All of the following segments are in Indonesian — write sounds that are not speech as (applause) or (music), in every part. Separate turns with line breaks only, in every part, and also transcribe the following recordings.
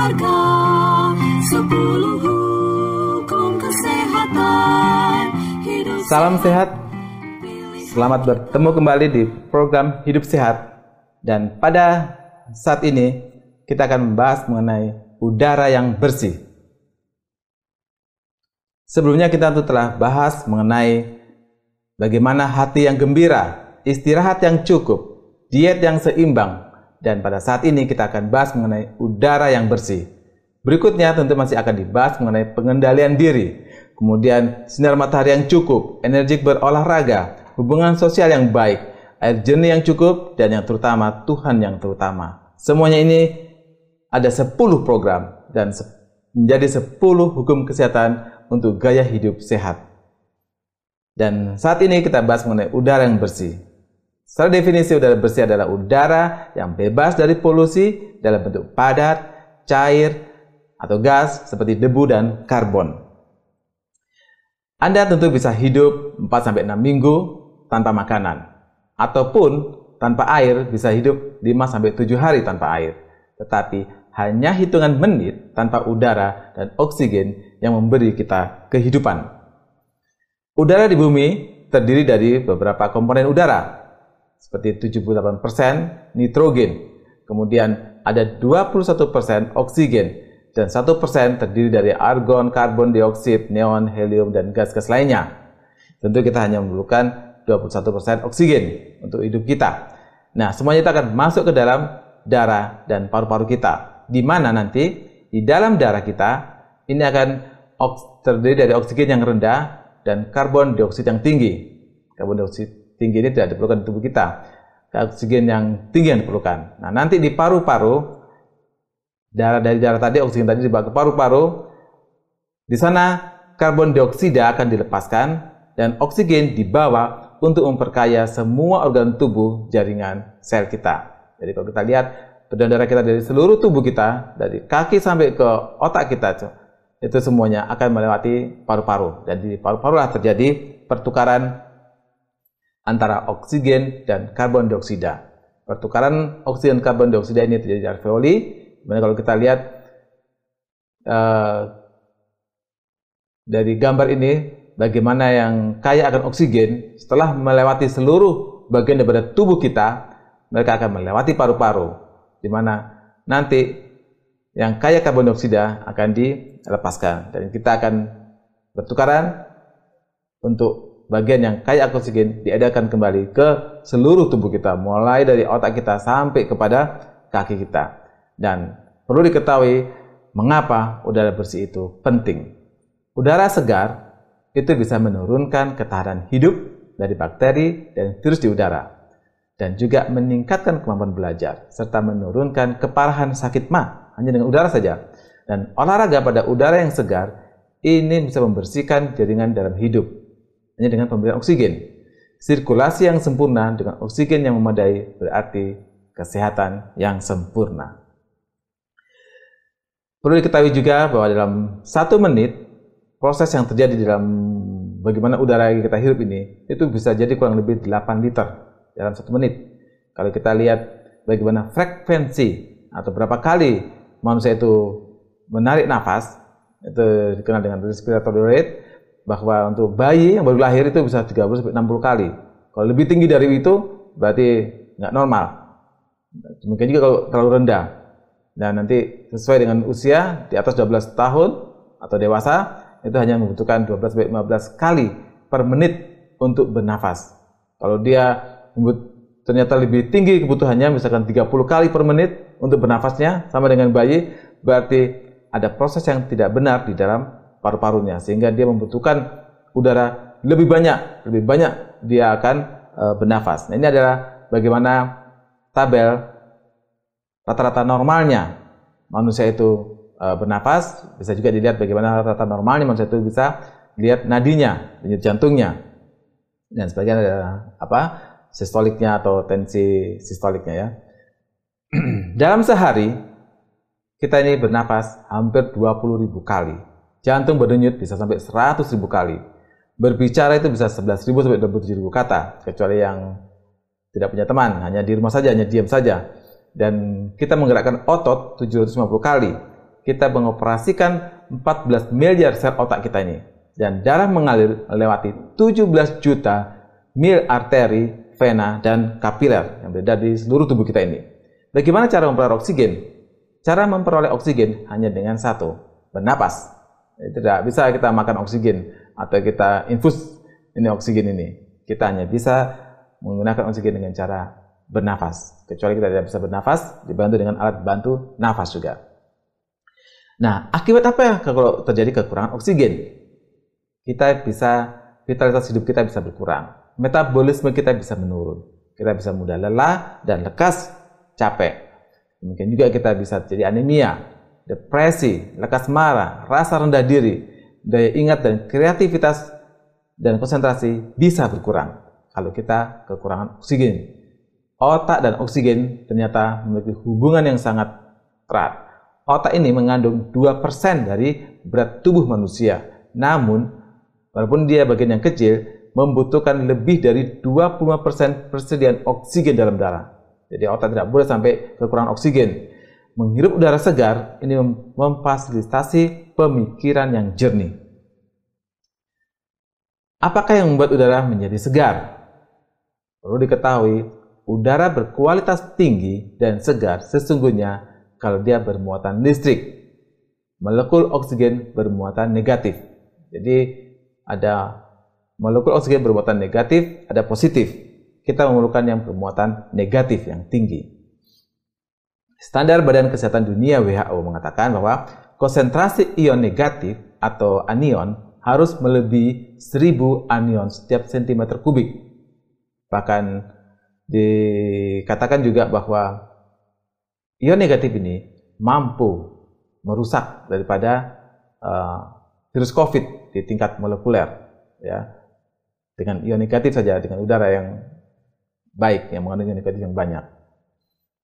berharga sepuluh hukum kesehatan hidup
Salam sehat. Selamat bertemu kembali di program Hidup Sehat. Dan pada saat ini kita akan membahas mengenai udara yang bersih. Sebelumnya kita telah bahas mengenai bagaimana hati yang gembira, istirahat yang cukup, diet yang seimbang, dan pada saat ini kita akan bahas mengenai udara yang bersih. Berikutnya tentu masih akan dibahas mengenai pengendalian diri, kemudian sinar matahari yang cukup, energi berolahraga, hubungan sosial yang baik, air jernih yang cukup, dan yang terutama Tuhan yang terutama. Semuanya ini ada 10 program dan menjadi 10 hukum kesehatan untuk gaya hidup sehat. Dan saat ini kita bahas mengenai udara yang bersih. Secara definisi udara bersih adalah udara yang bebas dari polusi dalam bentuk padat, cair, atau gas seperti debu dan karbon. Anda tentu bisa hidup 4-6 minggu tanpa makanan. Ataupun tanpa air bisa hidup 5-7 hari tanpa air. Tetapi hanya hitungan menit tanpa udara dan oksigen yang memberi kita kehidupan. Udara di bumi terdiri dari beberapa komponen udara, seperti 78% nitrogen, kemudian ada 21% oksigen, dan 1% terdiri dari argon, karbon dioksida, neon, helium, dan gas-gas lainnya. Tentu kita hanya memerlukan 21% oksigen untuk hidup kita. Nah, semuanya itu akan masuk ke dalam darah dan paru-paru kita. Di mana nanti di dalam darah kita ini akan terdiri dari oksigen yang rendah dan karbon dioksida yang tinggi. Karbon dioksida tinggi ini tidak diperlukan di tubuh kita. Oksigen yang tinggi yang diperlukan. Nah, nanti di paru-paru darah dari darah tadi oksigen tadi dibawa ke paru-paru. Di sana karbon dioksida akan dilepaskan dan oksigen dibawa untuk memperkaya semua organ tubuh jaringan sel kita. Jadi kalau kita lihat perdana darah kita dari seluruh tubuh kita, dari kaki sampai ke otak kita, itu semuanya akan melewati paru-paru. Dan di paru-paru terjadi pertukaran antara oksigen dan karbon dioksida. Pertukaran oksigen karbon dioksida ini terjadi di alveoli. Di mana kalau kita lihat eh, dari gambar ini, bagaimana yang kaya akan oksigen setelah melewati seluruh bagian daripada tubuh kita, mereka akan melewati paru-paru, di mana nanti yang kaya karbon dioksida akan dilepaskan dan kita akan bertukaran untuk bagian yang kaya oksigen diadakan kembali ke seluruh tubuh kita, mulai dari otak kita sampai kepada kaki kita. Dan perlu diketahui mengapa udara bersih itu penting. Udara segar itu bisa menurunkan ketahanan hidup dari bakteri dan virus di udara dan juga meningkatkan kemampuan belajar serta menurunkan keparahan sakit mah hanya dengan udara saja. Dan olahraga pada udara yang segar ini bisa membersihkan jaringan dalam hidup hanya dengan pemberian oksigen. Sirkulasi yang sempurna dengan oksigen yang memadai berarti kesehatan yang sempurna. Perlu diketahui juga bahwa dalam satu menit proses yang terjadi dalam bagaimana udara yang kita hirup ini itu bisa jadi kurang lebih 8 liter dalam satu menit. Kalau kita lihat bagaimana frekuensi atau berapa kali manusia itu menarik nafas, itu dikenal dengan respiratory rate, bahwa untuk bayi yang baru lahir itu bisa 30 60 kali. Kalau lebih tinggi dari itu berarti nggak normal. Mungkin juga kalau terlalu rendah. Dan nanti sesuai dengan usia di atas 12 tahun atau dewasa itu hanya membutuhkan 12 15 kali per menit untuk bernafas. Kalau dia ternyata lebih tinggi kebutuhannya, misalkan 30 kali per menit untuk bernafasnya, sama dengan bayi, berarti ada proses yang tidak benar di dalam paru-parunya, sehingga dia membutuhkan udara lebih banyak, lebih banyak dia akan e, bernafas. Nah, ini adalah bagaimana tabel rata-rata normalnya manusia itu e, bernafas, bisa juga dilihat bagaimana rata-rata normalnya manusia itu bisa lihat nadinya, denyut jantungnya, dan sebagainya ada apa sistoliknya atau tensi sistoliknya ya. (clears throat) Dalam sehari kita ini bernapas hampir 20 ribu kali. Jantung berdenyut bisa sampai 100 ribu kali. Berbicara itu bisa 11 ribu sampai 27 ribu kata, kecuali yang tidak punya teman, hanya di rumah saja, hanya diam saja. Dan kita menggerakkan otot 750 kali. Kita mengoperasikan 14 miliar sel otak kita ini dan darah mengalir melewati 17 juta mil arteri, vena, dan kapiler yang berada di seluruh tubuh kita ini. Bagaimana cara memperoleh oksigen? Cara memperoleh oksigen hanya dengan satu, bernapas. Tidak bisa kita makan oksigen atau kita infus ini oksigen ini. Kita hanya bisa menggunakan oksigen dengan cara bernafas. Kecuali kita tidak bisa bernafas, dibantu dengan alat bantu nafas juga. Nah, akibat apa ya kalau terjadi kekurangan oksigen? kita bisa vitalitas hidup kita bisa berkurang. Metabolisme kita bisa menurun. Kita bisa mudah lelah dan lekas capek. Mungkin juga kita bisa jadi anemia, depresi, lekas marah, rasa rendah diri, daya ingat dan kreativitas dan konsentrasi bisa berkurang kalau kita kekurangan oksigen. Otak dan oksigen ternyata memiliki hubungan yang sangat erat. Otak ini mengandung 2% dari berat tubuh manusia. Namun, walaupun dia bagian yang kecil, membutuhkan lebih dari 25% persediaan oksigen dalam darah. Jadi otak tidak boleh sampai kekurangan oksigen. Menghirup udara segar ini memfasilitasi pemikiran yang jernih. Apakah yang membuat udara menjadi segar? Perlu diketahui, udara berkualitas tinggi dan segar sesungguhnya kalau dia bermuatan listrik. Molekul oksigen bermuatan negatif. Jadi ada molekul oksigen bermuatan negatif, ada positif. Kita memerlukan yang bermuatan negatif yang tinggi. Standar Badan Kesehatan Dunia WHO mengatakan bahwa konsentrasi ion negatif atau anion harus melebihi 1000 anion setiap cm kubik. Bahkan dikatakan juga bahwa ion negatif ini mampu merusak daripada uh, virus COVID di tingkat molekuler, ya, dengan ion negatif saja, dengan udara yang baik, yang mengandung ion negatif yang banyak.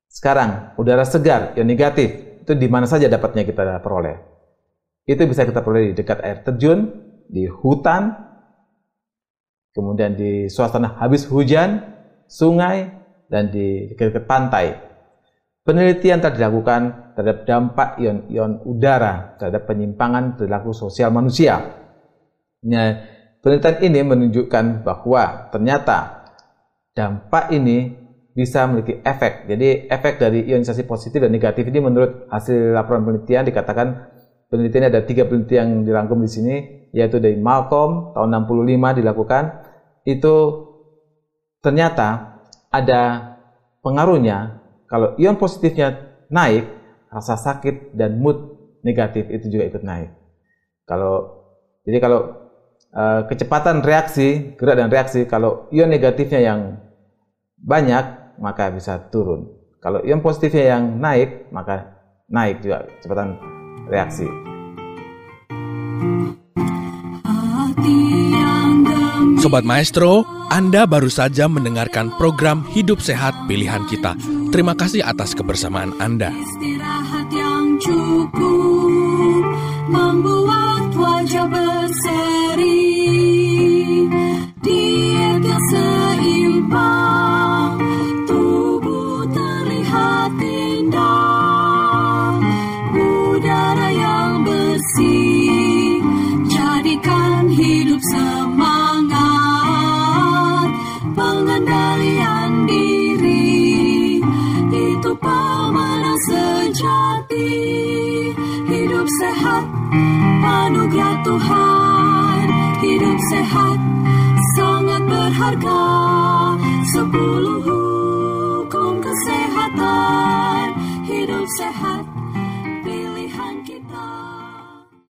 Sekarang, udara segar, ion negatif, itu di mana saja dapatnya kita peroleh? Itu bisa kita peroleh di dekat air terjun, di hutan, kemudian di suasana habis hujan, sungai, dan di dekat-dekat pantai. Penelitian telah dilakukan terhadap dampak ion-ion udara terhadap penyimpangan perilaku sosial manusia. Penelitian ini menunjukkan bahwa ternyata dampak ini bisa memiliki efek. Jadi efek dari ionisasi positif dan negatif ini menurut hasil laporan penelitian dikatakan penelitian ada tiga penelitian yang dirangkum di sini yaitu dari Malcolm tahun 65 dilakukan itu ternyata ada pengaruhnya kalau ion positifnya naik, rasa sakit dan mood negatif itu juga ikut naik. Kalau jadi kalau uh, kecepatan reaksi, gerak dan reaksi, kalau ion negatifnya yang banyak maka bisa turun. Kalau ion positifnya yang naik maka naik juga kecepatan reaksi.
Sobat Maestro, Anda baru saja mendengarkan program Hidup Sehat Pilihan Kita. Terima kasih atas kebersamaan Anda.
Istirahat yang cukup membuat wajah berseri. Sejati. Hidup sehat, anugerah Tuhan. Hidup sehat, sangat berharga. Sepuluh hukum kesehatan Hidup sehat